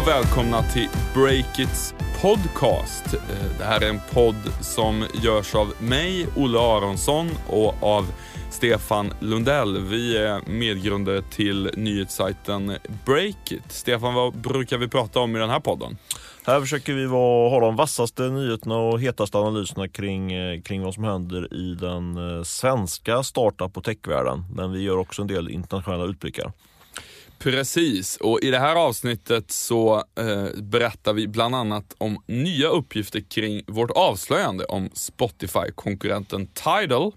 och välkomna till Breakits podcast. Eh, det här är en podd som görs av mig, Olle Aronsson och av Stefan Lundell. Vi är medgrundare till nyhetssajten Breakit. Stefan, vad brukar vi prata om i den här podden? Här försöker vi vara, ha de vassaste nyheterna och hetaste analyserna kring, eh, kring vad som händer i den eh, svenska startup och techvärlden. Men vi gör också en del internationella utblickar. Precis, och i det här avsnittet så eh, berättar vi bland annat om nya uppgifter kring vårt avslöjande om Spotify-konkurrenten Tidal.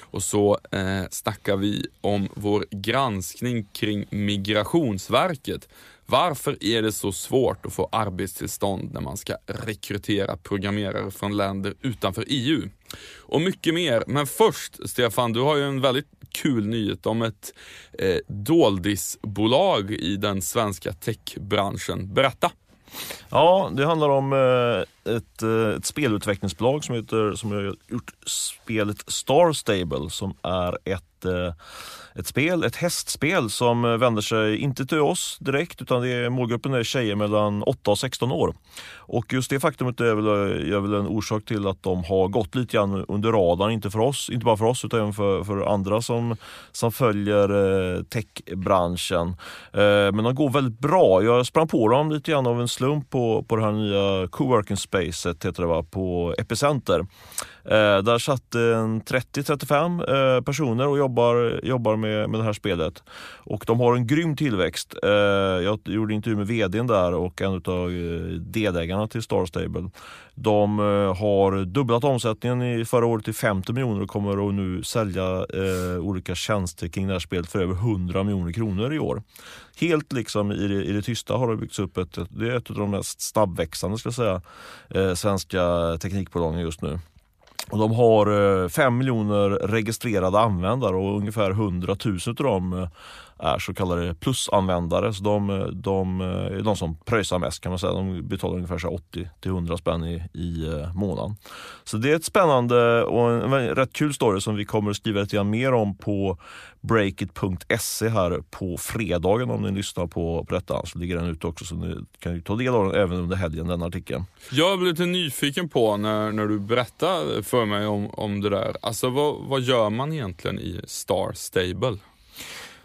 Och så eh, snackar vi om vår granskning kring Migrationsverket. Varför är det så svårt att få arbetstillstånd när man ska rekrytera programmerare från länder utanför EU? Och mycket mer. Men först, Stefan, du har ju en väldigt kul nyhet om ett eh, doldisbolag i den svenska techbranschen. Berätta! Ja, det handlar om eh, ett, eh, ett spelutvecklingsbolag som, heter, som har gjort spelet Star Stable som är ett, eh, ett spel, ett hästspel som vänder sig inte till oss direkt utan det är, målgruppen är tjejer mellan 8 och 16 år. Och just det faktumet är väl, är väl en orsak till att de har gått lite grann under radarn, inte för oss, inte bara för oss utan även för, för andra som, som följer eh, techbranschen. Men de går väldigt bra. Jag sprang på dem lite grann av en slump på, på det här nya coworking spacet heter det va, på Epicenter. Eh, där satt eh, 30-35 eh, personer och jobbar, jobbar med, med det här spelet. Och de har en grym tillväxt. Eh, jag gjorde intervju med vdn där och en av eh, delägarna till Star Stable. De eh, har dubblat omsättningen i förra året till 50 miljoner och kommer att nu sälja eh, olika tjänster kring det här spelet för över 100 miljoner kronor i år. Helt liksom i det, i det tysta har det byggts upp ett, det är ett av de mest snabbväxande ska jag säga, eh, svenska teknikbolagen just nu. Och de har eh, 5 miljoner registrerade användare och ungefär 100 000 av dem eh, är så kallade plusanvändare. Så de, eh, de är de som pröjsar mest kan man säga. De betalar ungefär 80-100 spänn i, i månaden. Så det är ett spännande och en rätt kul story som vi kommer att skriva lite mer om på breakit.se här på fredagen om ni lyssnar på, på detta. Så ligger den ute också så ni kan ju ta del av den även under helgen, den artikeln. Jag blev lite nyfiken på när, när du berättade för mig om, om det där. Alltså vad, vad gör man egentligen i Star Stable?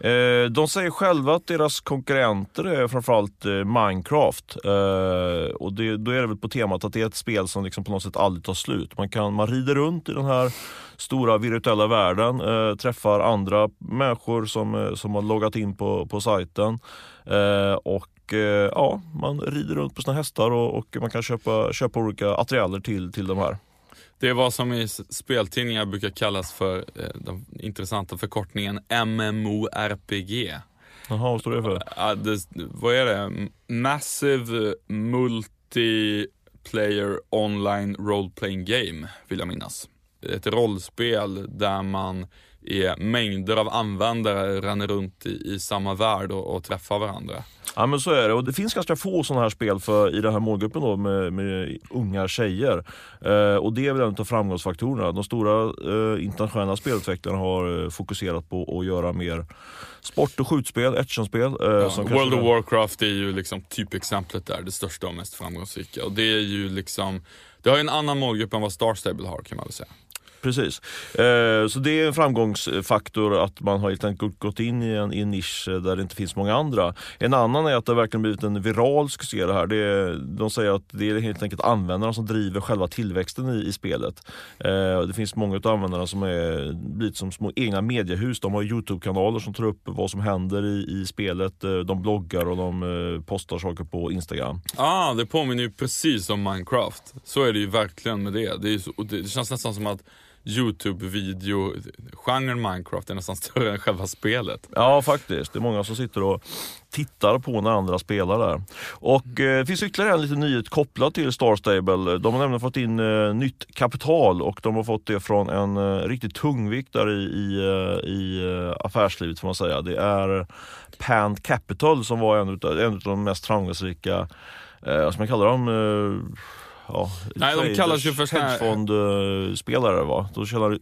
Eh, de säger själva att deras konkurrenter är framförallt eh, Minecraft. Eh, och det, då är det väl på temat att det är ett spel som liksom på något sätt aldrig tar slut. Man, kan, man rider runt i den här stora virtuella världen, eh, träffar andra människor som, eh, som har loggat in på, på sajten. Eh, och eh, ja, man rider runt på sina hästar och, och man kan köpa, köpa olika attiraljer till, till de här. Det är vad som i speltidningar brukar kallas för eh, den intressanta förkortningen MMORPG. Jaha, vad står det för? Ja, det, vad är det? Massive Multiplayer Online Role Playing Game, vill jag minnas. Ett rollspel där man är mängder av användare ränner runt i, i samma värld och, och träffar varandra. Ja men så är det och det finns ganska få sådana här spel för, i den här målgruppen då med, med unga tjejer. Eh, och det är väl en av framgångsfaktorerna. De stora eh, internationella spelutvecklarna har eh, fokuserat på att göra mer sport och skjutspel, actionspel. Eh, Ja, World of Warcraft är ju liksom typexemplet där, det största och mest framgångsrika. Och det är ju liksom, det har ju en annan målgrupp än vad Star Stable har kan man väl säga. Precis. Eh, så det är en framgångsfaktor att man har helt enkelt gått in i en, i en nisch eh, där det inte finns många andra. En annan är att det verkligen blivit en viral succé det här. Det är, de säger att det är helt enkelt användarna som driver själva tillväxten i, i spelet. Eh, det finns många av användarna som är blivit som små egna mediehus. De har Youtube-kanaler som tar upp vad som händer i, i spelet. Eh, de bloggar och de eh, postar saker på Instagram. Ah, det påminner ju precis om Minecraft. Så är det ju verkligen med det. Det, är så, det, det känns nästan som att Youtube-video, genren Minecraft är nästan större än själva spelet. Ja faktiskt, det är många som sitter och tittar på när andra spelar där. Och eh, det finns ytterligare en liten nyhet kopplat till Star Stable. De har nämligen fått in eh, nytt kapital och de har fått det från en eh, riktigt tungviktare i, i, eh, i eh, affärslivet får man säga. Det är Pant Capital som var en av en de mest framgångsrika, eh, vad ska man kalla dem, eh, ja, Nej, de kallas ju för hedgefondspelare. Va? De tjänar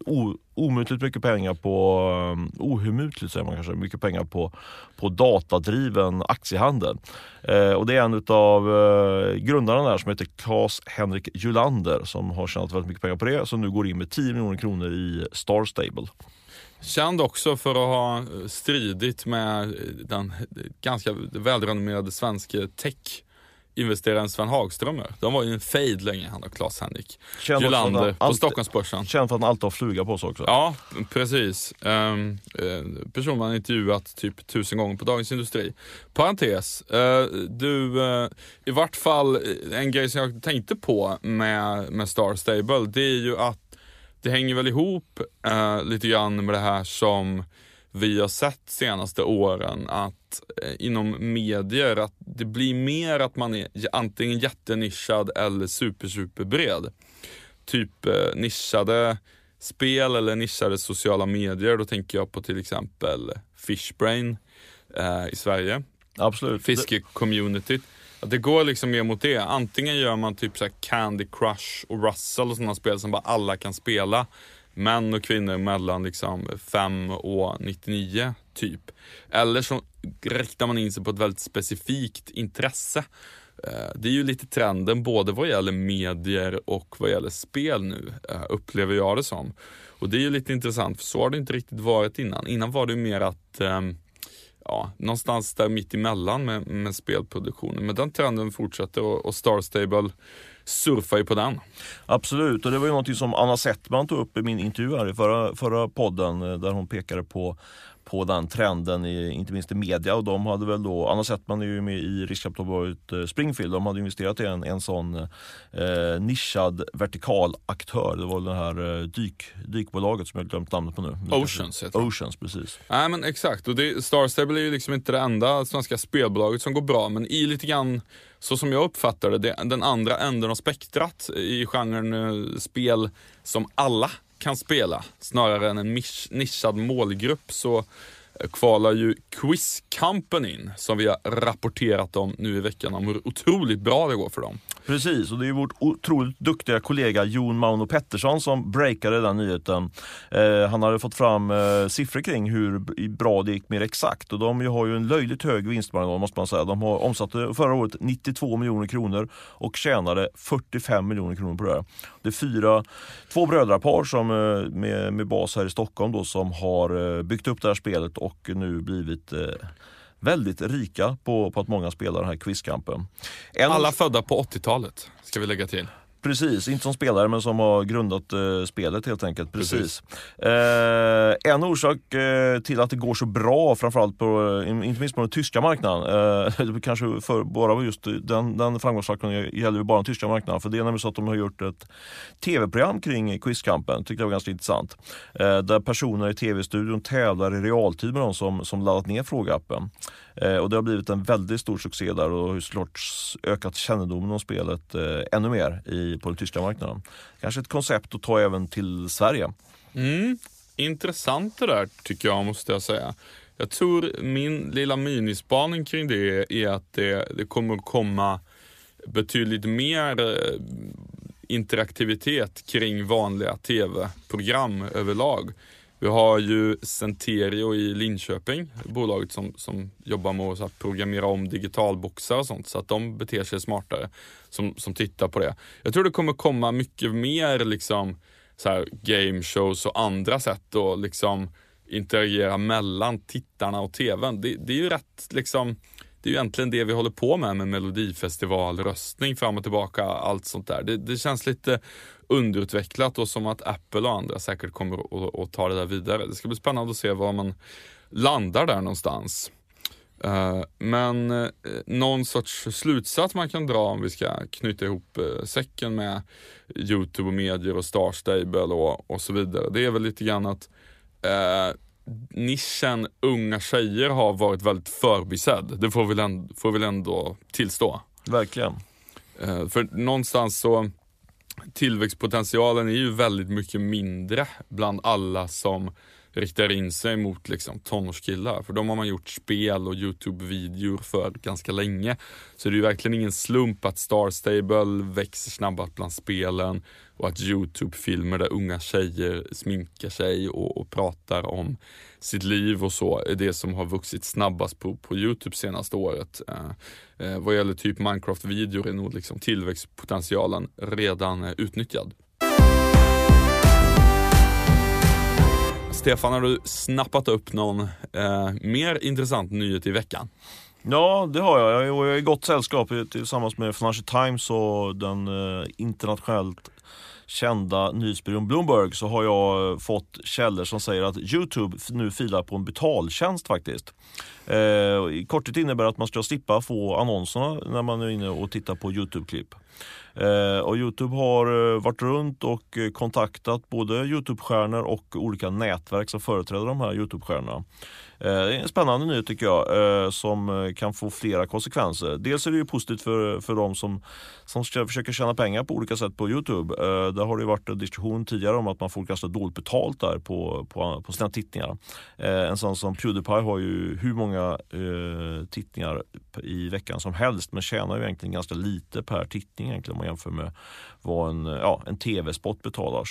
omutligt mycket pengar på, um, ohemutligt säger man kanske, mycket pengar på, på datadriven aktiehandel. Eh, och det är en av eh, grundarna där som heter Claes-Henrik Julander som har tjänat väldigt mycket pengar på det, som nu går in med 10 miljoner kronor i Star Stable. Känd också för att ha stridit med den ganska välrenommerade svenska tech-investeraren Sven Hagströmer. De var ju en fejd länge han och Claes-Henrik Julander på Stockholmsbörsen. Känd för att han alltid har fluga på sig också. Ja, precis. Um, uh, person man intervjuat typ tusen gånger på Dagens Industri. Parentes, eh, du, eh, i vart fall en grej som jag tänkte på med, med Star Stable, det är ju att det hänger väl ihop eh, lite grann med det här som vi har sett senaste åren att eh, inom medier att det blir mer att man är antingen jättenischad eller super super bred. Typ eh, nischade spel eller nischade sociala medier. Då tänker jag på till exempel Fishbrain eh, i Sverige Absolut. fiske-communityt. Att det går liksom mer mot det. Antingen gör man typ så här Candy Crush och Russell och sådana spel som bara alla kan spela. Män och kvinnor mellan liksom 5 och 99 typ. Eller så riktar man in sig på ett väldigt specifikt intresse. Eh, det är ju lite trenden både vad gäller medier och vad gäller spel nu, eh, upplever jag det som. Och det är ju lite intressant, för så har det inte riktigt varit innan. Innan var det ju mer att ehm, ja, någonstans där mitt emellan med, med spelproduktionen. Men den trenden fortsätter och, och Star Stable surfar ju på den. Absolut, och det var ju någonting som Anna Settman tog upp i min intervju här i förra, förra podden eh, där hon pekade på på den trenden, i, inte minst i media. Och de hade väl då, Anna Settman är ju med i riskkapitalbolaget eh, Springfield. De hade investerat i en, en sån eh, nischad vertikal aktör. Det var det här eh, dyk, dykbolaget som jag glömt namnet på nu. Oceans heter. Oceans, precis. Nej men exakt, och det, Star Stable är ju liksom inte det enda svenska spelbolaget som går bra, men i lite grann så som jag uppfattar det, det den andra änden av spektrat i genren eh, spel som alla kan spela, snarare än en nischad målgrupp, så kvalar ju Quiz Company in, som vi har rapporterat om nu i veckan, om hur otroligt bra det går för dem. Precis, och det är vårt otroligt duktiga kollega Jon Mauno Pettersson som breakade den nyheten. Eh, han hade fått fram eh, siffror kring hur bra det gick mer exakt och de har ju en löjligt hög vinstmarginal måste man säga. De har omsatte eh, förra året 92 miljoner kronor och tjänade 45 miljoner kronor på det här. Det är fyra, två brödrapar som, eh, med, med bas här i Stockholm då, som har eh, byggt upp det här spelet och och nu blivit eh, väldigt rika på, på att många spelar den här quizkampen. En- Alla födda på 80-talet, ska vi lägga till. Precis, inte som spelare men som har grundat eh, spelet helt enkelt. Precis. Precis. Eh, en orsak eh, till att det går så bra, framförallt på, eh, inte minst på den tyska marknaden, eh, kanske för, bara just den, den framgångsfaktorn gäller bara den tyska marknaden. För det är nämligen så att de har gjort ett tv-program kring quizkampen, tyckte jag var ganska intressant. Eh, där personer i tv-studion tävlar i realtid med de som, som laddat ner frågeappen. Och det har blivit en väldigt stor succé där och har såklart ökat kännedomen om spelet ännu mer i, på den tyska marknaden. Kanske ett koncept att ta även till Sverige. Mm, intressant det där tycker jag måste jag säga. Jag tror min lilla minispaning kring det är att det, det kommer att komma betydligt mer eh, interaktivitet kring vanliga tv-program överlag. Vi har ju Centerio i Linköping, bolaget som, som jobbar med att programmera om digitalboxar och sånt så att de beter sig smartare som, som tittar på det. Jag tror det kommer komma mycket mer liksom så här, game shows och andra sätt att liksom interagera mellan tittarna och tvn. Det, det är ju rätt liksom det är ju egentligen det vi håller på med med melodifestival, röstning fram och tillbaka, allt sånt där. Det, det känns lite underutvecklat och som att Apple och andra säkert kommer att, att ta det där vidare. Det ska bli spännande att se var man landar där någonstans. Eh, men eh, någon sorts slutsats man kan dra om vi ska knyta ihop eh, säcken med Youtube och medier och Star Stable och, och så vidare. Det är väl lite grann att eh, nischen unga tjejer har varit väldigt förbisedd. Det får vi väl ändå, får vi väl ändå tillstå. Verkligen. Eh, för någonstans så tillväxtpotentialen är ju väldigt mycket mindre bland alla som riktar in sig mot liksom, tonårskillar. För de har man gjort spel och Youtube-videor för ganska länge. Så det är ju verkligen ingen slump att Star Stable växer snabbast bland spelen och att Youtube-filmer där unga tjejer sminkar sig och, och, pratar om sitt liv och så är det som har vuxit snabbast på, på Youtube senaste året. Eh, eh, vad gäller typ Minecraft-videor är nog liksom tillväxtpotentialen redan eh, utnyttjad. Stefan, har du snappat upp någon eh, mer intressant nyhet i veckan? Ja, det har jag. Jag är i gott sällskap tillsammans med Financial Times och den eh, internationellt kända nyhetsbyrån Bloomberg så har jag fått källor som säger att Youtube nu filar på en betaltjänst faktiskt. Eh, I korthet innebär det att man ska slippa få annonserna när man är inne och tittar på Youtube-klipp. Eh, och Youtube har eh, varit runt och eh, kontaktat både Youtube-stjärnor och olika nätverk som företräder de här Youtube-stjärnorna. Det är en spännande nyhet tycker jag som kan få flera konsekvenser. Dels är det ju positivt för, för de som, som ska försöka tjäna pengar på olika sätt på Youtube. Där har det varit en diskussion tidigare om att man får ganska dåligt betalt där på, på, på sina tittningar. En sån som Pewdiepie har ju hur många tittningar i veckan som helst men tjänar ju egentligen ganska lite per tittning egentligen om man jämför med vad en, ja, en tv-spot betalar.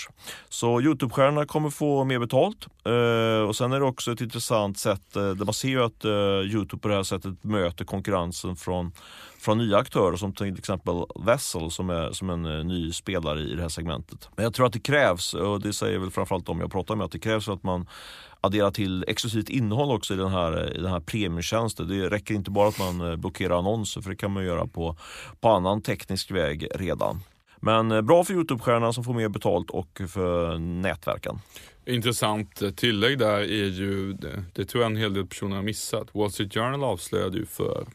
Så Youtube-stjärnorna kommer få mer betalt. Eh, och Sen är det också ett intressant sätt, eh, där man ser ju att eh, Youtube på det här sättet möter konkurrensen från från nya aktörer som till exempel Vessel som är som en eh, ny spelare i det här segmentet. Men jag tror att det krävs, och det säger väl framförallt de jag pratar med, att det krävs att man adderar till exklusivt innehåll också i den här, eh, i den här premiumtjänsten. Det räcker inte bara att man eh, blockerar annonser för det kan man göra på, på annan teknisk väg redan. Men eh, bra för Youtube-stjärnan som får mer betalt och för nätverken. Intressant tillägg där är ju, det, det tror jag en hel del personer har missat. Wall Street Journal avslöjade ju för,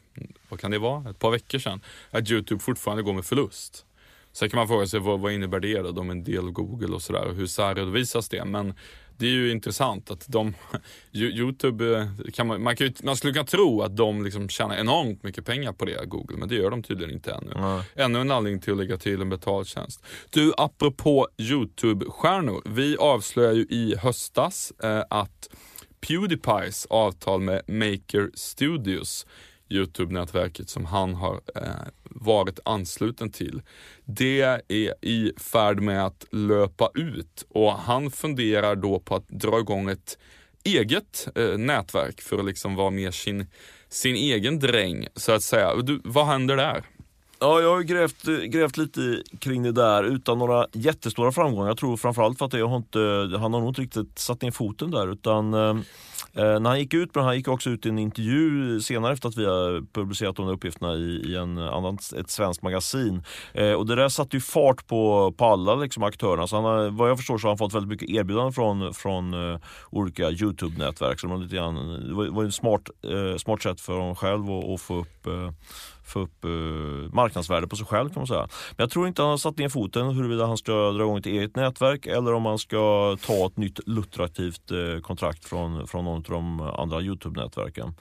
vad kan det vara, ett par veckor sedan, att Youtube fortfarande går med förlust. Sen kan man fråga sig vad, vad innebär det då? De är en del av Google och sådär. Hur särredovisas det? Men det är ju intressant att de, Youtube, eh, kan man, man, kan ju, man skulle kunna tro att de liksom tjänar enormt mycket pengar på det, Google, men det gör de tydligen inte ännu. Mm. Ännu en anledning till att lägga till en betaltjänst. Du, apropå Youtube-stjärnor. Vi avslöjar ju i höstas eh, att Pewdiepies avtal med Maker Studios Youtube-nätverket som han har eh, varit ansluten till. Det är i färd med att löpa ut och han funderar då på att dra igång ett eget eh, nätverk för att liksom vara mer sin, sin egen dräng så att säga. Du, vad händer där? Ja, jag har grävt, grävt lite kring det där utan några jättestora framgångar. Jag tror framförallt för att jag har inte, han har nog inte riktigt satt ner foten där utan eh, eh, när han gick ut, men han gick också ut i en intervju senare efter att vi har publicerat de där uppgifterna i, i en annan, ett svenskt magasin. Eh, och det där satte ju fart på, på alla liksom, aktörerna. Så han har, vad jag förstår så har han fått väldigt mycket erbjudanden från, från uh, olika Youtube-nätverk. Så det var, lite grann, det var, var ett smart, uh, smart sätt för honom själv att, att få upp uh, få upp uh, marknadsvärde på sig själv kan man säga. Men jag tror inte han har satt ner foten huruvida han ska dra igång ett eget nätverk eller om han ska ta ett nytt lukrativt uh, kontrakt från, från någon av de andra Youtube-nätverken.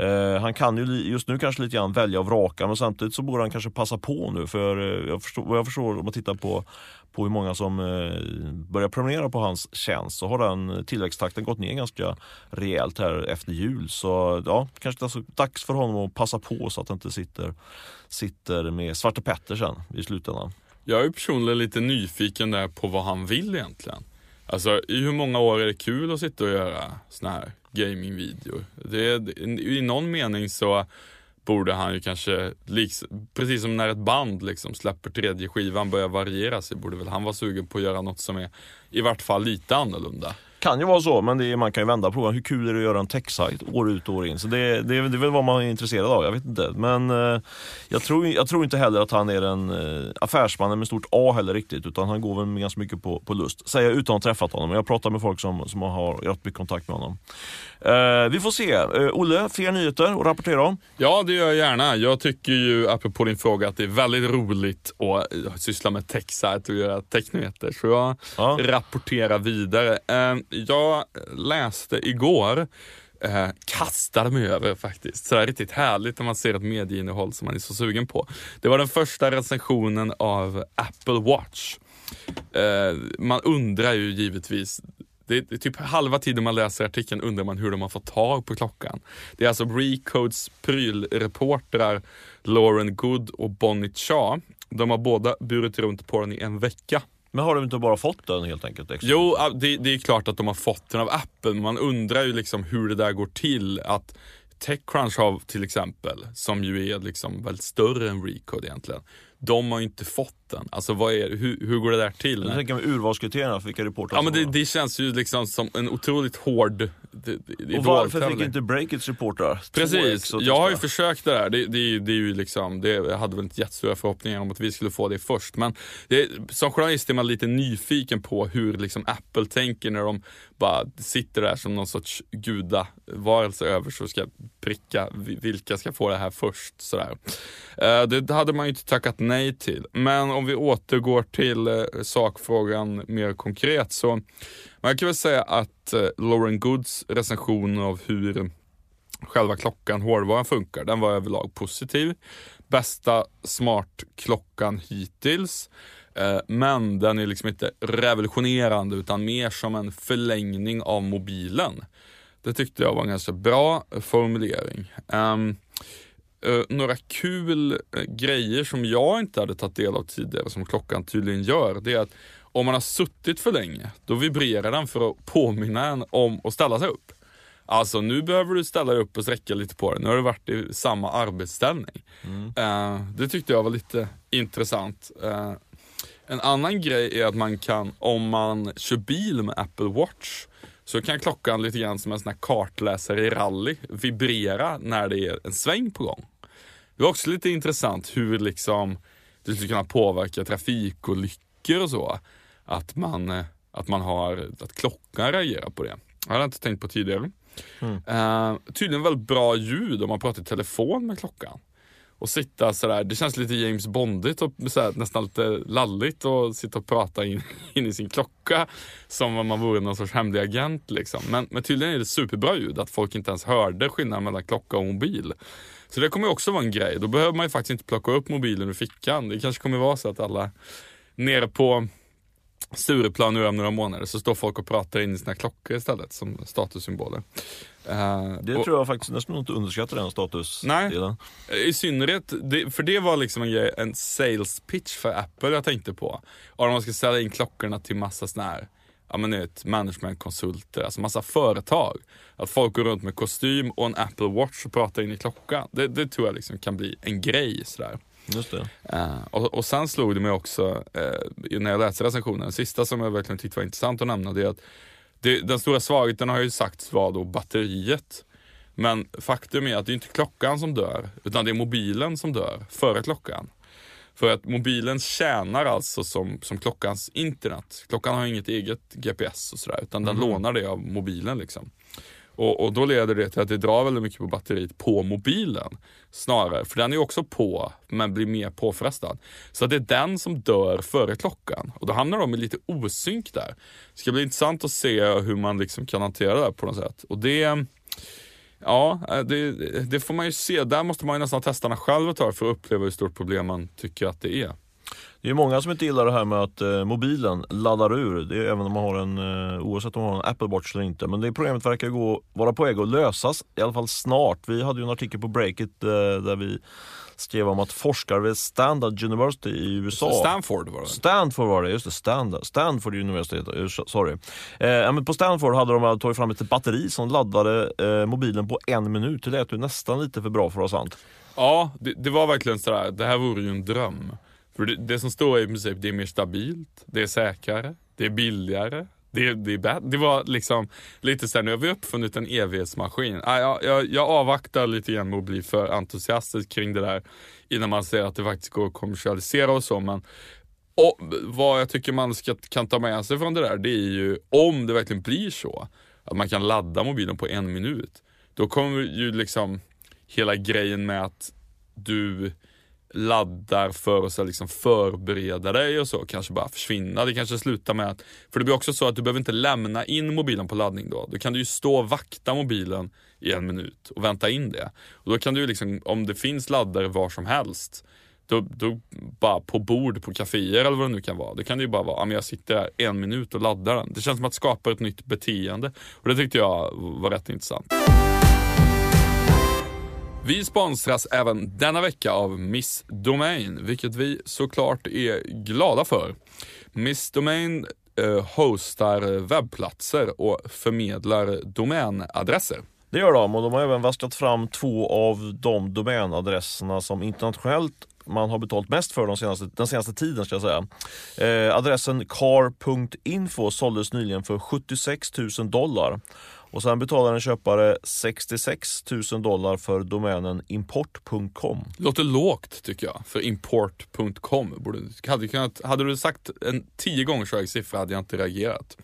Uh, han kan ju just nu kanske lite grann välja och vraka men samtidigt så borde han kanske passa på nu för jag förstår, vad jag förstår om man tittar på på hur många som eh, börjar prenumerera på hans tjänst så har den tillväxttakten gått ner ganska rejält här efter jul. Så ja, kanske det är dags för honom att passa på så att han inte sitter, sitter med Svarte Petter sen i slutändan. Jag är personligen lite nyfiken där på vad han vill egentligen. Alltså i hur många år är det kul att sitta och göra såna här gamingvideor? Det I någon mening så borde han ju kanske, precis som när ett band liksom släpper tredje skivan, börjar variera sig, borde väl han vara sugen på att göra något som är i vart fall lite annorlunda kan ju vara så, men är, man kan ju vända på det. Hur kul är det att göra en tech-sajt år ut och år in? Så det, det, det är väl vad man är intresserad av, jag vet inte. Men eh, jag, tror, jag tror inte heller att han är en eh, affärsman med stort A heller riktigt, utan han går väl ganska mycket på, på lust. Säger jag utan att ha träffat honom. Jag pratar med folk som, som har rätt mycket kontakt med honom. Eh, vi får se. Eh, Olle, fler nyheter att rapportera om? Ja, det gör jag gärna. Jag tycker ju, apropå din fråga, att det är väldigt roligt att eh, syssla med tech-sajt och göra technyheter. Så jag ja. rapporterar vidare. Eh, jag läste igår eh, kastade mig över faktiskt. Så det är riktigt härligt när man ser ett medieinnehåll som man är så sugen på. Det var den första recensionen av Apple Watch. Eh, man undrar ju givetvis Det är, typ halva tiden man läser artikeln undrar man hur de har fått tag på klockan. Det är alltså Recodes prylreportrar Lauren Good och Bonnie Shaw. De har båda burit runt på den i en vecka. Men har de inte bara fått den helt enkelt? Extra? Jo, det, det är klart att de har fått den av Apple, men man undrar ju liksom hur det där går till. Att Techcrunch har till exempel, som ju är liksom väldigt större än Recode egentligen. De har ju inte fått den. Alltså vad är, hur, hur går det där till? Jag tänker med urvalskriterierna för vilka reportrar Ja men det, det känns ju liksom som en otroligt hård det, det, Och varför fick inte Breakits reportrar? 2x Precis, och jag har ju försökt det där. Det, det, det är ju liksom, det, jag hade väl inte jättestora förhoppningar om att vi skulle få det först. Men som journalist är man lite nyfiken på hur liksom Apple tänker när de bara sitter där som någon sorts gudavarelse över så ska pricka vi- vilka ska få det här först. Sådär. Eh, Det hade man ju inte tackat nej till. Men om vi återgår till eh, sakfrågan mer konkret så man kan väl säga att eh, Lauren Goods recension av hur själva klockan, hårdvaran funkar, den var överlag positiv. Bästa smartklockan hittills. Eh, men den är liksom inte revolutionerande utan mer som en förlängning av mobilen. Det tyckte jag var en ganska bra formulering. Ehm, några kul eh, grejer som jag inte hade tagit del av tidigare, som klockan tydligen gör, det är att om man har suttit för länge, då vibrerar den för att påminna en om att ställa sig upp. Alltså nu behöver du ställa dig upp och sträcka lite på dig. Nu har du varit i samma arbetsställning. Eh, det tyckte jag var lite intressant. Eh, en annan grej är att man kan, om man kör bil med Apple Watch, så kan klockan lite grann som en sån här kartläsare i rally vibrera när det är en sväng på gång. Det var också lite intressant hur liksom det skulle kunna påverka trafikolyckor och så. Att man, eh, att man har, att klockan reagerar på det. Jag hade inte tänkt på tidigare. Eh, tydligen väldigt bra ljud om man pratar i telefon med klockan. Och sitta sådär, det känns lite James Bondigt och sådär, nästan lite lalligt och sitta och prata in, in i sin klocka som om man vore någon sorts hemlig agent liksom. Men, men tydligen är det superbra ljud, att folk inte ens hörde skillnaden mellan klocka och mobil. Så det kommer också vara en grej. Då behöver man ju faktiskt inte plocka upp mobilen ur fickan. Det kanske kommer vara så att alla nere på Stureplan nu om några månader så står folk och pratar in i sina klockor istället som statussymboler. Eh, Det och- tror jag faktiskt nästan inte underskattar den statusdelen. i synnerhet, det, för det var liksom en, grej, en sales pitch för Apple jag tänkte på. Och man ska sälja in klockorna till massa såna här, ja men vet, managementkonsulter, alltså massa företag. Att folk går runt med kostym och en Apple Watch och pratar in i klockan. Det, det tror jag liksom kan bli en grej sådär. Just det. Eh, och, och sen slog det mig också eh, när jag läste recensionen, det sista som jag verkligen tyckte var intressant att nämna, det är att det, den stora svagheten har ju sagts vara då batteriet. Men faktum är att det är inte klockan som dör, utan det är mobilen som dör före klockan. För att mobilen tjänar alltså som, som klockans internet. Klockan har inget eget GPS och sådär, utan den lånar det av mobilen. liksom. Och, och då leder det till att det drar väldigt mycket på batteriet på mobilen. Snarare, för den är också på, men blir mer påfrestad. Så det är den som dör före klockan. Och då hamnar de i lite osynk där. Det ska bli intressant att se hur man liksom kan hantera det här på något sätt. Och det, ja, eh, det, det får man ju se. Där måste man ju nästan testa den själv ett tag för att uppleva hur stort problem man tycker att det är. Det är många som inte gillar det här med att eh, mobilen laddar ur. Det är även om man har en, eh, oavsett om man har en Apple Watch eller inte. Men det problemet verkar gå, vara på väg att lösas, i alla fall snart. Vi hade ju en artikel på Breakit eh, där vi skrev om att forskare vid Standard University i USA Stanford var det. Stanford var det, just det. Standard, Stanford University, sorry. Eh, men på Stanford hade de tagit fram ett batteri som laddade eh, mobilen på en minut. Det lät ju nästan lite för bra för att vara sant. Ja, det, det var verkligen sådär, det här vore ju en dröm. För det, det som står är i princip, det är mer stabilt, det är säkrare, det är billigare. Det, det, är det var liksom lite såhär, nu har vi uppfunnit en evighetsmaskin. Ah, jag, jag, jag avvaktar lite grann med att bli för entusiastisk kring det där innan man ser att det faktiskt går att kommersialisera och så. Men och vad jag tycker man ska, kan ta med sig från det där, det är ju om det verkligen blir så att man kan ladda mobilen på en minut. Då kommer ju liksom hela grejen med att du laddar för att så liksom förbereda dig och så kanske bara försvinna. Det kanske slutar med att, för det blir också så att du behöver inte lämna in mobilen på laddning då. Då kan du ju stå och vakta mobilen i en minut och vänta in det. Och då kan du ju liksom, om det finns laddare var som helst, då, då bara på bord på kaféer eller vad det nu kan vara. Det kan det ju bara vara, jag sitter här en minut och laddar den. Det känns som att skapa ett nytt beteende och det tyckte jag var rätt intressant. Vi sponsras även denna vecka av Miss Domain, vilket vi såklart är glada för. Miss Domain eh, hostar webbplatser och förmedlar domänadresser. Det gör de och de har även vaskat fram två av de domänadresserna som internationellt man har betalt mest för de senaste, den senaste tiden. Ska jag säga. Eh, adressen car.info såldes nyligen för 76 000 dollar. Och sen betalar en köpare 66 000 dollar för domänen import.com. Låter lågt tycker jag för import.com. Hade, hade du sagt en tio gånger så hög siffra hade jag inte reagerat.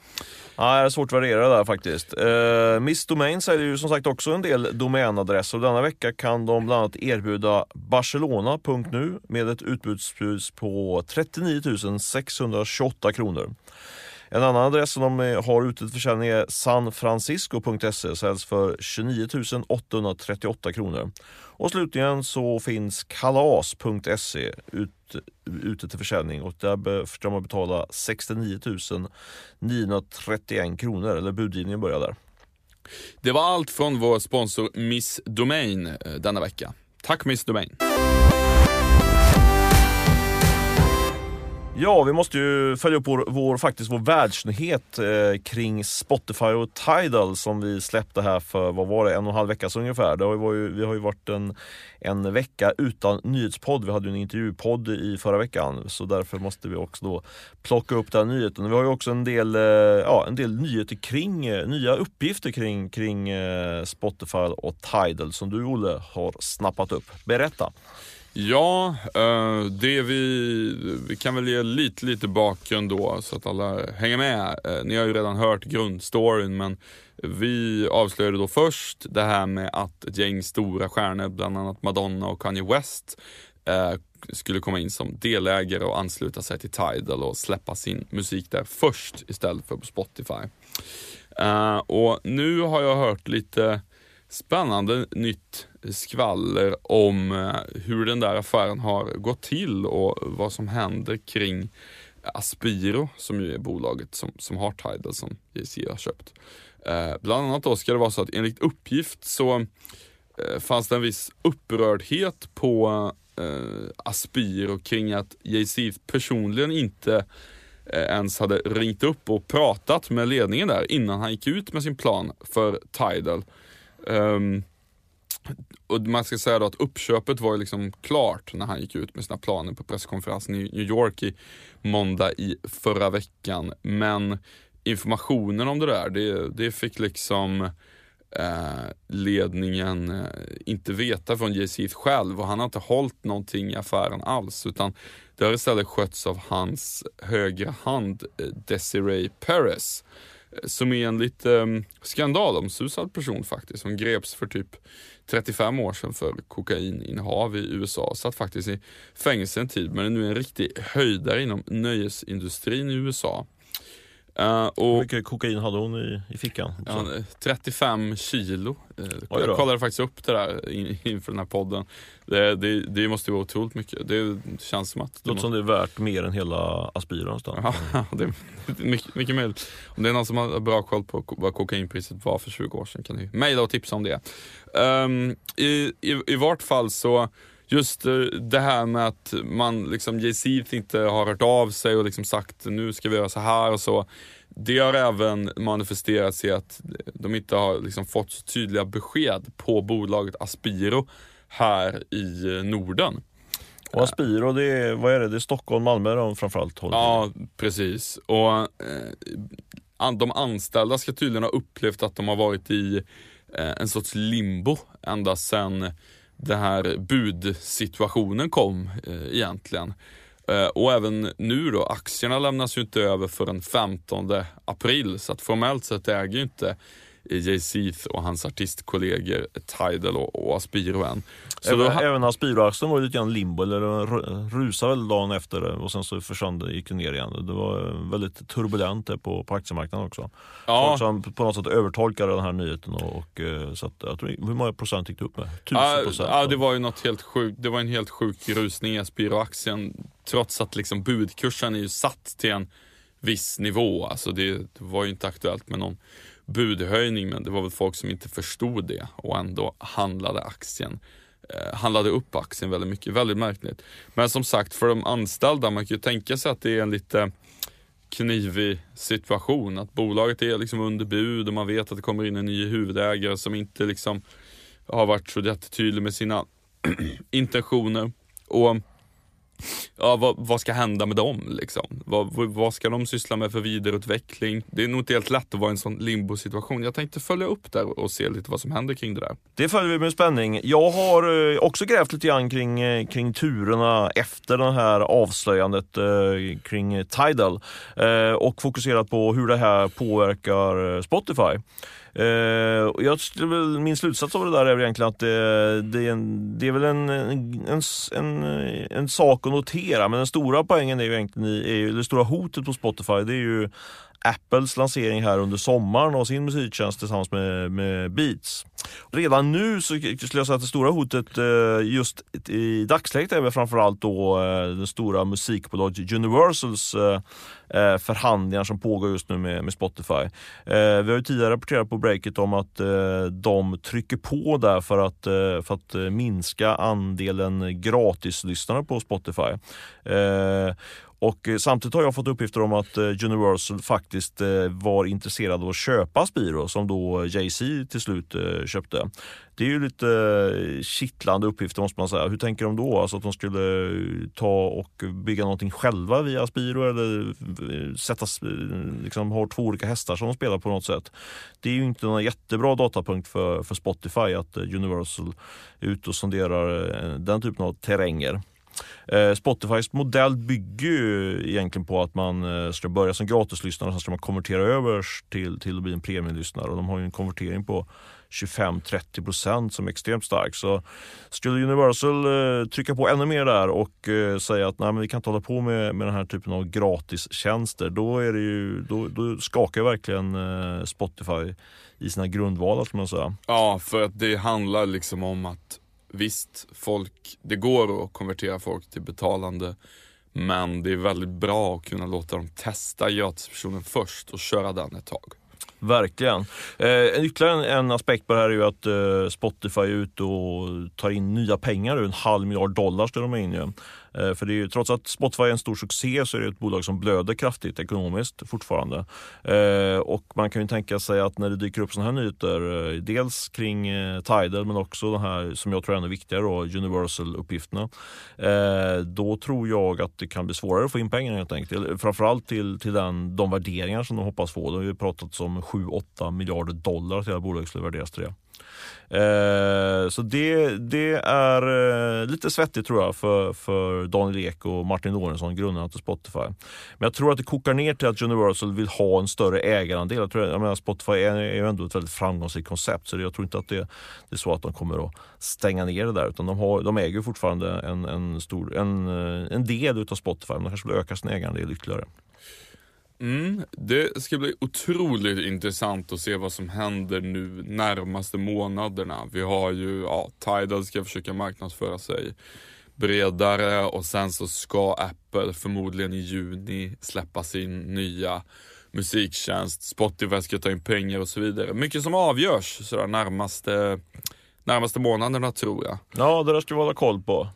Ja, det är svårt att värdera det där faktiskt. Eh, Miss Domain säljer ju som sagt också en del domänadresser och denna vecka kan de bland annat erbjuda Barcelona.nu med ett utbudspris på 39 628 kronor. En annan adress som de eh, har ute till försäljning är sanfrancisco.se, säljs för 29 838 kronor. Och slutligen så finns kalas.se ut, ute till försäljning och där ska man betala 69 931 kronor, eller budgivningen börjar där. Det var allt från vår sponsor Miss Domain eh, denna vecka. Tack Miss Domain! Ja, vi måste ju följa upp vår, vår, faktiskt vår världsnyhet eh, kring Spotify och Tidal som vi släppte här för, vad var det, en och en halv vecka sedan ungefär. Det har ju, vi har ju varit en, en vecka utan nyhetspodd. Vi hade ju en intervjupodd i förra veckan så därför måste vi också då plocka upp den nyheten. Vi har ju också en del, eh, ja, en del nyheter kring, eh, nya uppgifter kring, kring eh, Spotify och Tidal som du Olle har snappat upp. Berätta! Ja, eh, det vi, vi kan väl ge lite, lite bakgrund då så att alla hänger med. Eh, ni har ju redan hört grundstoryn men vi avslöjade då först det här med att ett gäng stora stjärnor, bland annat Madonna och Kanye West, eh, skulle komma in som delägare och ansluta sig till Tidal och släppa sin musik där först istället för på Spotify. Och nu har jag hört lite spännande nytt skvaller om eh, hur den där affären har gått till och vad som händer kring Aspiro som ju är bolaget som, som har Tidal som JC har köpt. Eh, bland annat då ska det vara så att enligt uppgift så eh, fanns det en viss upprördhet på eh, Aspiro kring att JC personligen inte eh, ens hade ringt upp och pratat med ledningen där innan han gick ut med sin plan för Tidal. Um, och man ska säga då att uppköpet var liksom klart när han gick ut med sina planer på presskonferensen i New York i måndag i förra veckan. Men informationen om det där, det, det fick liksom eh, ledningen eh, inte veta från JC själv och han har inte hållit någonting i affären alls utan det har istället skötts av hans högra hand eh, Desiree Perez som är en lite ehm, skandalomsusad person faktiskt. Som greps för typ 35 år sedan för kokaininnehav i USA. Satt faktiskt i fängelse en tid men är nu en riktig höjdare inom nöjesindustrin i USA. Uh, och, Hur mycket kokain hade hon i, i fickan? Ja, 35 kilo. Uh, jag kollade faktiskt upp det där in, inför den här podden. Det, det, det måste vara otroligt mycket. Det känns som att... Det låter som det är värt mer än hela Aspiro någonstans. Ja, det är mycket, mycket möjligt. Om det är någon som har bra koll på vad kokainpriset var för 20 år sedan kan ni mejla och tipsa om det. Um, i, i, I vart fall så just eh, det här med att man liksom, Jay-Z inte har hört av sig och liksom sagt nu ska vi göra så här och så. Det har även manifesterats i att de inte har liksom fått så tydliga besked på bolaget Aspiro här i Norden. Och Aspiro, det är, vad är det? Det är Stockholm, Malmö de framförallt håller Ja, precis. Och eh, de anställda ska tydligen ha upplevt att de har varit i eh, en sorts limbo ända sedan den här budsituationen kom eh, egentligen. Eh, och även nu då, aktierna lämnas ju inte över förrän 15 april så att formellt sett äger ju inte Jay-Z och hans artistkollegor Tidal och, och Aspiro än. Så även, då, även Aspiro-aktien var lite grann limbo, eller rusade väl dagen efter och sen så försvann det, gick ner igen. Det var väldigt turbulent på, på aktiemarknaden också. Ja. Som på något sätt övertolkade den här nyheten och, och eh, så att, jag tror, hur många procent gick det upp med? Tusen procent? Ja, det var ju något helt sjukt. Det var en helt sjuk rusning i Aspiro-aktien trots att liksom budkursen är ju satt till en viss nivå. Alltså det, det var ju inte aktuellt med någon budhöjning men det var väl folk som inte förstod det och ändå handlade aktien eh, handlade upp aktien väldigt mycket. Väldigt märkligt. Men som sagt för de anställda, man kan ju tänka sig att det är en lite knivig situation. Att bolaget är liksom under bud och man vet att det kommer in en ny huvudägare som inte liksom har varit så jättetydlig med sina intentioner. Och ja, vad, vad, ska hända med dem? Liksom? Vad, vad ska de syssla med för vidareutveckling? Det är nog inte helt lätt att vara i en sån limbo-situation. Jag tänkte följa upp där och se lite vad som händer kring det där. Det följer vi med spänning. Jag har eh, också grävt lite grann kring, eh, kring turerna efter det här avslöjandet eh, kring Tidal och fokuserat på hur det här påverkar Spotify. Uh, jag, min slutsats av det där är egentligen att det, det, är, en, det är väl en, en, en, eh, en, sak att notera, men den stora poängen är ju egentligen, är ju, det stora hotet på Spotify, det är ju Apples lansering här under sommaren av sin musiktjänst tillsammans med, med Beats. Redan nu så skulle jag säga att det stora hotet eh, just i dagsläget är väl framförallt då eh, det stora musikbolaget Universals eh, förhandlingar som pågår just nu med, med Spotify. Vi har ju tidigare rapporterat på breaket om att de trycker på där för att, för att minska andelen gratislyssnare på Spotify. Och eh, samtidigt har jag fått uppgifter om att eh, Universal faktiskt eh, var intresserad av att köpa Spiro som då Jay-Z till slut köpte. Det är ju lite kittlande uppgifter måste man säga. Hur tänker de då? Alltså att de skulle ta och bygga någonting själva via Spiro eller sätta, liksom, ha två olika hästar som de spelar på något sätt. Det är ju inte någon jättebra datapunkt för, för Spotify att Universal är ute och sonderar den typen av terränger. Eh, Spotifys modell bygger ju egentligen på att man eh, ska börja som gratislyssnare och sen ska man konvertera över till, till att bli en premiumlyssnare. Och de har ju en konvertering på 25-30 procent som är extremt stark. Så skulle Universal eh, trycka på ännu mer där och säga att nej, men vi kan inte hålla på med, med den här typen av gratistjänster, då, är det ju, då, då skakar verkligen Spotify i sina grundvalar skulle man säga. Ja, för att det handlar liksom om att visst, folk, det går att konvertera folk till betalande men det är väldigt bra att kunna låta dem testa gratisversionen först och köra den ett tag. Verkligen. Eh, ytterligare en, en, aspekt på det här är ju att eh, Spotify är ute och tar in nya pengar, en halv miljard dollar står de in ju. Eh, för det är ju, trots att Spotify är en stor succé så är det ett bolag som blöder kraftigt ekonomiskt fortfarande. Eh, och man kan ju tänka sig att när det dyker upp sådana här nyheter, eh, dels kring Tidal men också den här som jag tror är ännu viktigare då, Universal-uppgifterna. Då tror jag att det kan bli svårare att få in pengar helt enkelt. Framförallt till, till den, de värderingar som de hoppas få. Det har ju pratats om 7-8 miljarder dollar att hela bolaget skulle värderas till det. Eh, så det, det är lite svettigt tror jag för, för Daniel Ek och Martin Lorentzon, grundarna till Spotify. Men jag tror att det kokar ner till att Universal vill ha en större ägarandel. Jag, tror, jag menar, Spotify är, ju ändå ett väldigt framgångsrikt koncept så jag tror inte att det, det är så att de kommer att stänga ner det där utan de, har, de äger fortfarande en, en, stor, en, en del av Spotify men de kanske vill öka sin ägarandel ytterligare. Mm, det ska bli otroligt intressant att se vad som händer nu närmaste månaderna. Vi har ju, ja, Tidal ska försöka marknadsföra sig bredare och sen så ska Apple förmodligen i juni släppa sin nya musiktjänst. Spotify ska ta in pengar och så vidare. Mycket som avgörs sådär närmaste, närmaste månaderna tror jag. Ja, det där ska vi hålla koll på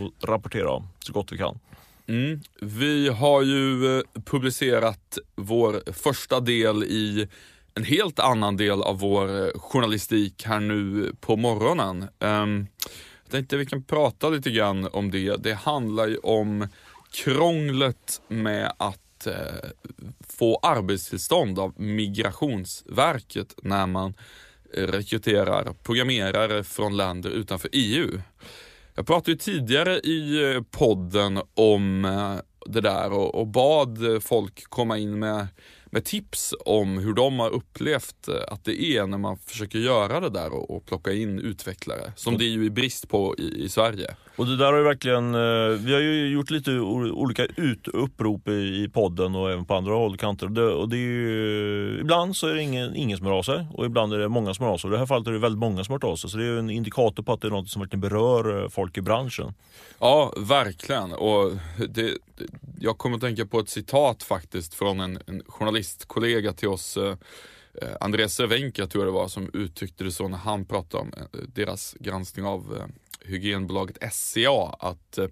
och rapportera om så gott vi kan. Mm. Vi har ju eh, publicerat vår första del i en helt annan del av vår eh, journalistik här nu på morgonen. Um, tänkte vi kan prata lite grann om det. Det handlar ju om krånglet med att eh, få arbetstillstånd av Migrationsverket när man rekryterar programmerare från länder utanför EU. Jag pratade ju tidigare i eh, podden om eh, det där och, och bad folk komma in med, med tips om hur de har upplevt eh, att det är när man försöker göra det där och, och plocka in utvecklare. Som det är ju i brist på i, i Sverige. Och det där har ju verkligen, eh, vi har ju gjort lite olika ut, upprop i podden och även på andra håll och kanter. Och det, och det är ju, ibland så är det ingen, ingen som hör av sig och ibland är det många som hör av sig. I det här fallet är det väldigt många som har hört av sig. Så det är en indikator på att det är något som verkligen berör eh, folk i branschen. Ja, verkligen. Och det, jag kommer att tänka på ett citat faktiskt från en, en journalistkollega till oss eh, Andreas Cervenka tror jag det var som uttryckte det så när han pratade om deras granskning av hygienbolaget SCA att eh,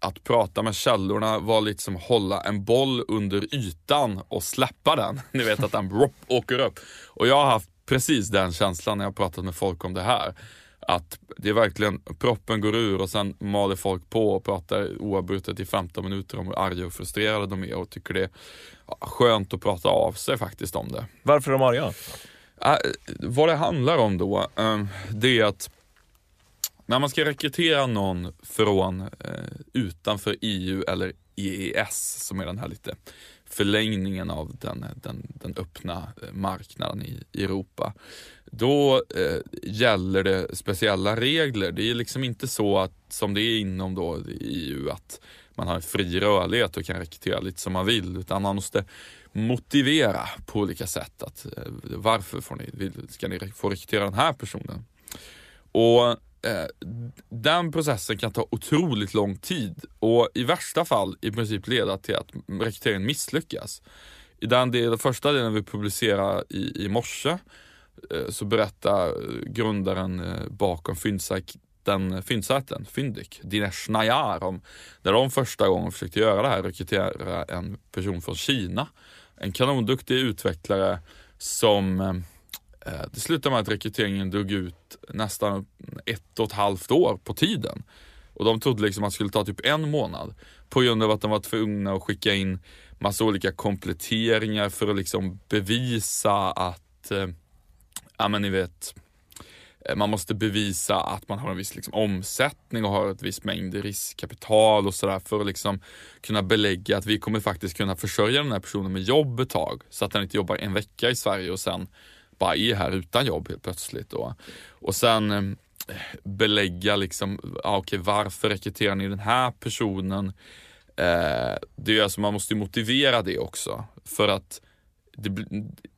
att prata med källorna var lite som att hålla en boll under ytan och släppa den. Ni vet att den brop, åker upp. Och jag har haft precis den känslan när jag pratat med folk om det här. Att det är verkligen, proppen går ur och sen maler folk på och pratar oavbrutet i 15 minuter om hur arga och frustrerade de är och tycker det är skönt att prata av sig faktiskt om det. Varför är de arga? Äh, vad det handlar om då, äh, det är att när man ska rekrytera någon från eh, utanför EU eller EES, som är den här lite förlängningen av den, den, den öppna eh, marknaden i Europa, då eh, gäller det speciella regler. Det är liksom inte så att, som det är inom då EU, att man har fri rörlighet och kan rekrytera lite som man vill, utan man måste motivera på olika sätt. att eh, Varför får ni, ska ni få rekrytera den här personen? Och eh, den processen kan ta otroligt lång tid och i värsta fall i princip leda till att rekryteringen misslyckas. I den, del, den första delen vi publicerade i, i morse eh, så berättar eh, grundaren eh, bakom fyndsäten, fyndsajten Fyndik, Dinesh Nayar, om när de första gången försökte göra det här, rekrytera en person från Kina. En kanonduktig utvecklare som Eh, Eh, det slutade med att rekryteringen drog ut nästan ett och ett halvt år på tiden. Och de trodde liksom att det skulle ta typ en månad. På grund av att de var tvungna att skicka in massa olika kompletteringar för att liksom bevisa att, eh, ja men ni vet, eh, man måste bevisa att man har en viss liksom, omsättning och har ett visst mängd riskkapital och sådär för att liksom kunna belägga att vi kommer faktiskt kunna försörja den här personen med jobb ett tag. Så att den inte jobbar en vecka i Sverige och sen bara är här utan jobb helt plötsligt. Då. Och sen eh, belägga liksom, ah, okay, varför rekryterar ni den här personen? Eh, det är alltså, man måste motivera det också. För att det,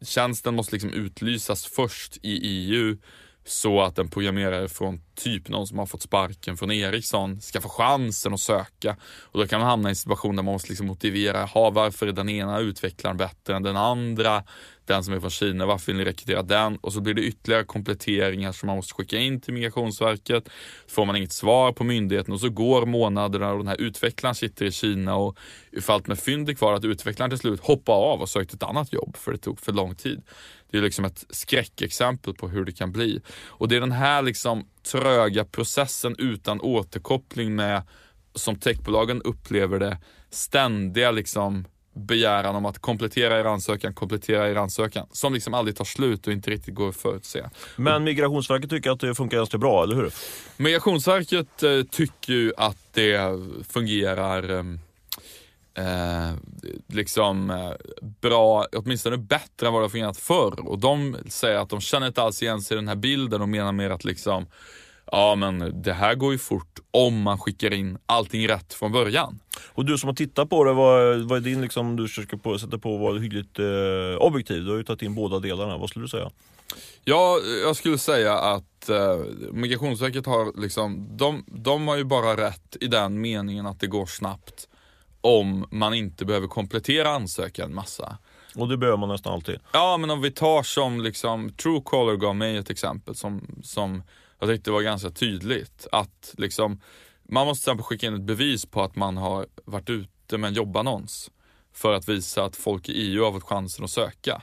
tjänsten måste liksom utlysas först i EU så att en programmerare från typ någon som har fått sparken från Ericsson ska få chansen att söka. Och då kan man hamna i en situation där man måste liksom motivera, ha varför är den ena utvecklaren bättre än den andra? Den som är från Kina, varför vill ni rekrytera den? Och så blir det ytterligare kompletteringar som man måste skicka in till Migrationsverket. Får man inget svar på myndigheten och så går månaderna och den här utvecklaren sitter i Kina och ifall med fynd är kvar att utvecklaren till slut hoppar av och sökt ett annat jobb för det tog för lång tid. Det är liksom ett skräckexempel på hur det kan bli. Och det är den här liksom tröga processen utan återkoppling med, som techbolagen upplever det, ständiga liksom begäran om att komplettera er ansökan, komplettera er ansökan, som liksom aldrig tar slut och inte riktigt går att förutse. Men Migrationsverket tycker att det funkar ganska bra, eller hur? Migrationsverket eh, tycker ju att det fungerar eh, eh, liksom eh, bra, åtminstone bättre än vad det har fungerat förr. Och de säger att de känner inte alls igen sig i den här bilden och menar mer att liksom Ja men det här går ju fort om man skickar in allting rätt från början. Och du som har tittat på det, vad, vad är din liksom, du försöker på, sätta på vara hyggligt eh, objektiv? Du har ju tagit in båda delarna, vad skulle du säga? Ja, jag skulle säga att eh, Migrationsverket har liksom, de, de har ju bara rätt i den meningen att det går snabbt om man inte behöver komplettera ansökan massa. Och det behöver man nästan alltid. Ja, men om vi tar som liksom, Truecaller gav mig ett exempel som, som jag tyckte det var ganska tydligt. Att liksom, man måste till exempel skicka in ett bevis på att man har varit ute med en jobbannons. För att visa att folk i EU har fått chansen att söka.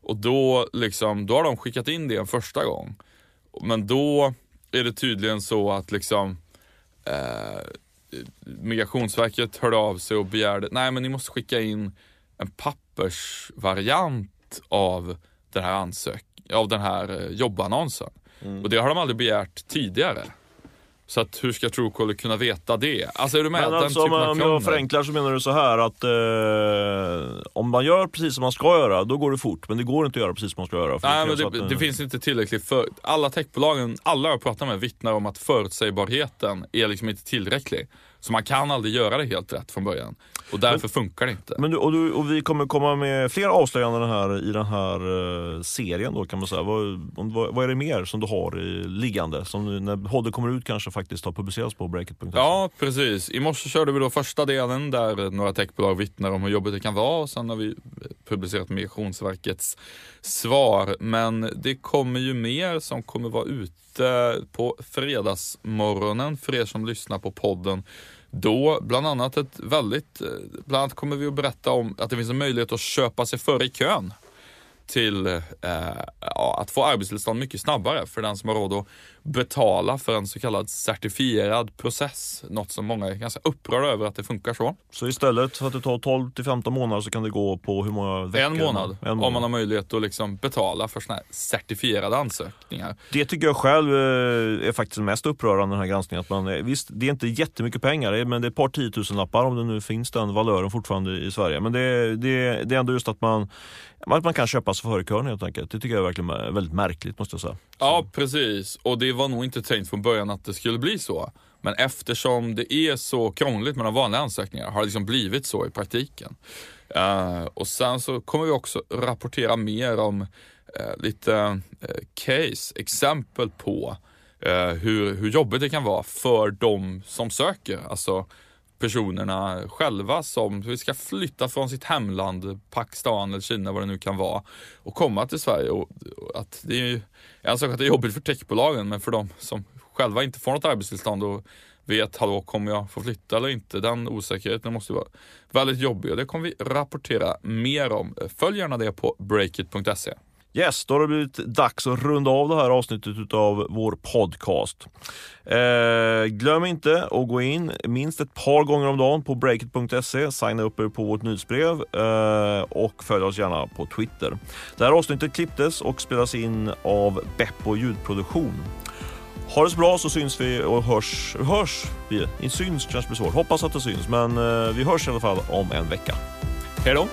Och då, liksom, då har de skickat in det en första gång. Men då är det tydligen så att liksom eh, Migrationsverket hörde av sig och begärde, nej men ni måste skicka in en pappersvariant av den här, ansök av den här eh, jobbannonsen. Mm. Och det har de aldrig begärt tidigare. Så att hur ska Truecaller kunna veta det? Alltså är du med? Men Den alltså, typen om, av om jag förenklar så menar du så här att eh, om man gör precis som man ska göra, då går det fort. Men det går inte att göra precis som man ska göra. Nej, men det, att, det eh, finns inte tillräckligt för alla techbolagen, alla jag pratar med vittnar om att förutsägbarheten är liksom inte tillräcklig. Så man kan aldrig göra det helt rätt från början. Och därför funkar det inte. Men du, och, du, och vi kommer komma med fler avslöjanden här i den här eh, serien då kan man säga. Vad, vad, vad är det mer som du har i liggande? Som när Hodde kommer ut kanske faktiskt har publicerats på breakit.se? Ja, precis. I morse körde vi då första delen där några techbolag vittnar om hur jobbigt det kan vara och sen har vi publicerat Migrationsverkets svar. Men det kommer ju mer som kommer vara ute på fredagsmorgonen för er som lyssnar på podden. Då bland annat ett väldigt, eh, bland annat kommer vi att berätta om att det finns en möjlighet att köpa sig före i kön till eh, ja, att få arbetstillstånd mycket snabbare för den som har råd att betala för en så kallad certifierad process. Något som många är ganska upprörda över att det funkar så. Så istället för att det tar 12 till 15 månader så kan det gå på hur många veckor? En månad, En månad. om man har möjlighet att liksom betala för såna här certifierade ansökningar. Det tycker jag själv eh, är faktiskt mest upprörande den här granskningen. Att man, eh, visst, det är inte jättemycket pengar, är- men det är ett par tiotusenlappar om det nu finns den valören fortfarande i Sverige. Men det, det, det är ändå just att man, att man kan köpa sig helt enkelt. Det tycker jag är verkligen är väldigt märkligt måste jag säga. Ja, precis. Och det var nog inte tänkt från början att det skulle bli så. Men eftersom det är så krångligt med de vanliga ansökningarna har det liksom blivit så i praktiken. Uh, och sen så kommer vi också rapportera mer om uh, lite uh, case, exempel på hur, hur jobbigt det kan vara för de som söker. Alltså personerna själva som ska flytta från sitt hemland, Pakistan eller Kina vad det nu kan vara och komma till Sverige. Och, och att det är ju en sak att det är jobbigt för techbolagen men för de som själva inte får något arbetstillstånd och vet, hallå kommer jag få flytta eller inte? Den osäkerheten måste vara väldigt jobbig och det kommer vi rapportera mer om. Följ gärna det på breakit.se. Yes, då har det blivit dags att runda av det här avsnittet av vår podcast. Eh, glöm inte att gå in minst ett par gånger om dagen på breakit.se, signa upp er på vårt nyhetsbrev eh, och följ oss gärna på Twitter. Det här avsnittet klipptes och spelas in av Beppo ljudproduktion. Ha det så bra så syns vi och hörs. Hörs vi? Inte syns kanske blir svårt. Hoppas att det syns, men eh, vi hörs i alla fall om en vecka. Hej då!